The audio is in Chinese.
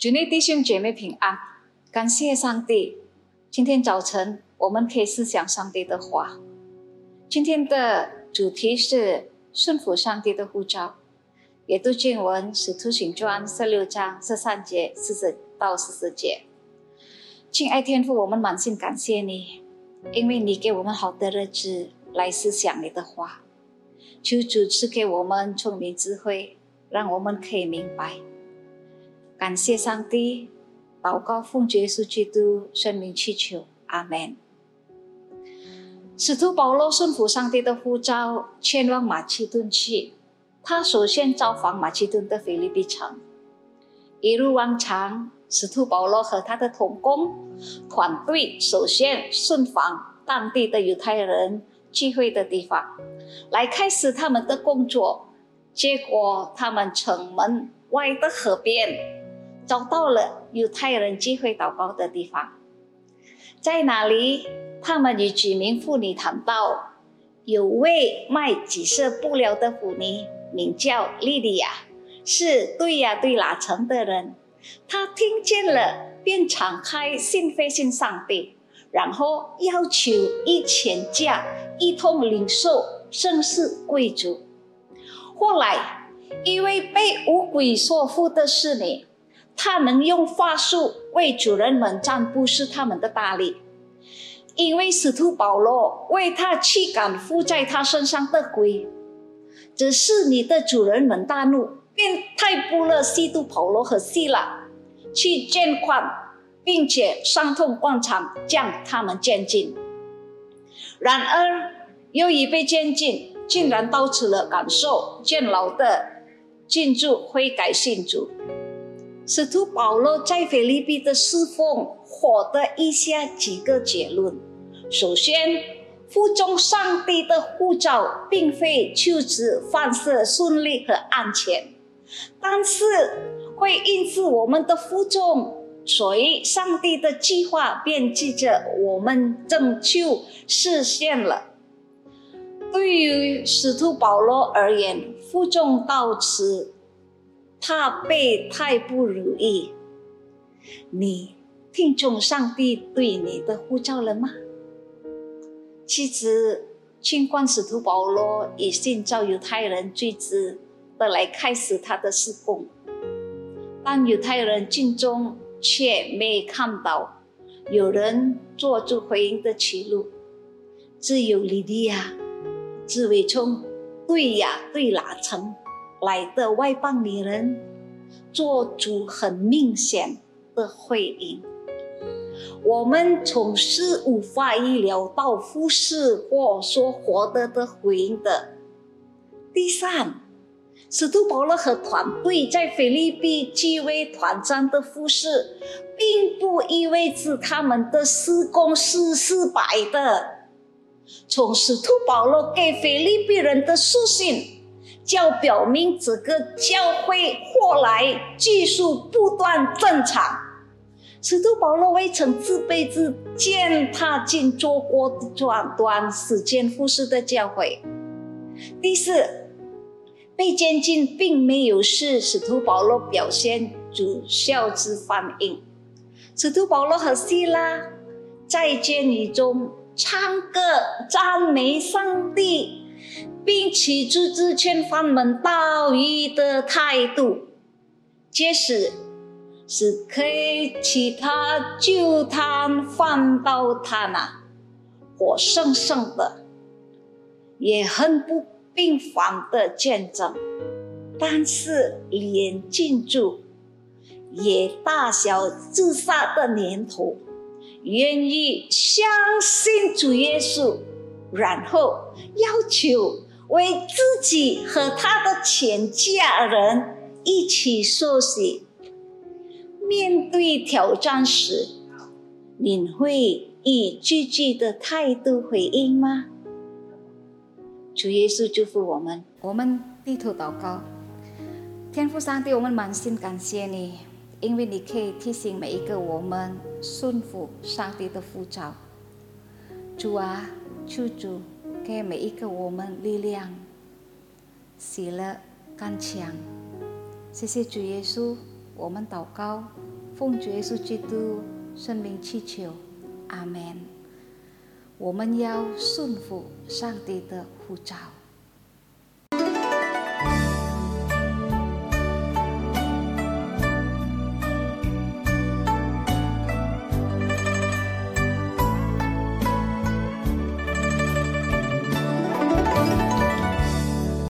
主内弟兄姐妹平安，感谢上帝。今天早晨我们可以思想上帝的话。今天的主题是顺服上帝的呼召。阅读经文《使徒行传》十六章十三节四十到四十节。亲爱天父，我们满心感谢你，因为你给我们好的日子来思想你的话。求主赐给我们聪明智慧，让我们可以明白。感谢上帝，祷告奉耶稣基督圣名祈求，阿门。使徒保罗顺服上帝的呼召，前往马其顿去。他首先造访马其顿的腓利比城，一如往常，使徒保罗和他的同工团队首先顺访当地的犹太人聚会的地方，来开始他们的工作。结果，他们城门外的河边找到了犹太人聚会祷告的地方，在那里，他们与几名妇女谈到，有位卖紫色布料的妇女。名叫莉莉亚，是对呀对拉城的人。他听见了，便敞开心扉信上帝，然后要求一全家一同领受圣事贵族。后来，一位被五鬼所附的侍女，他能用法术为主人们占卜，是他们的大力。因为使徒保罗为他驱赶附在他身上的鬼。只是你的主人们大怒，便太不了西都保罗和希拉，去监管，并且伤痛广场将他们监禁。然而，由于被监禁，竟然到此了感受监牢的进驻悔改信主。使徒保罗在菲律宾的侍奉，获得以下几个结论：首先。服从上帝的护照，并非就此放射顺利和安全，但是会因此我们的服从，所以上帝的计划便记着我们拯救实现了。对于使徒保罗而言，负重到此，他被太不如意。你听从上帝对你的呼召了吗？其实，清官使徒保罗以信召犹太人追之的来开始他的事工，但犹太人尽中却没看到有人做出回应的歧路，只有利利亚，这位从对呀对哪城来的外邦女人，做出很明显的回应。我们从事无法医疗到护士或说获得的回应的。第三，使徒保罗和团队在菲律宾极为团战的护士，并不意味着他们的施工是失败的。从使徒保罗给菲律宾人的书信，就表明这个教会后来技术不断增长。使徒保罗未曾自卑自践踏进做过短短时间服侍的教会。第四，被监禁并没有使使徒保罗表现主孝之反应。使徒保罗和希拉在监狱中唱歌赞美上帝，并起出自劝他们道义的态度，即使。是可以其他救他放到他那，活生生的，也很不平凡的见证。但是连进住也大小自杀的年头，愿意相信主耶稣，然后要求为自己和他的全家人一起受洗。面对挑战时，你会以积极的态度回应吗？主耶稣祝福我们，我们低头祷告。天父上帝，我们满心感谢你，因为你可以提醒每一个我们顺服上帝的呼召。主啊，求主给每一个我们力量，喜乐、刚强。谢谢主耶稣。我们祷告，奉主耶稣基督圣名祈求，阿门。我们要顺服上帝的呼召。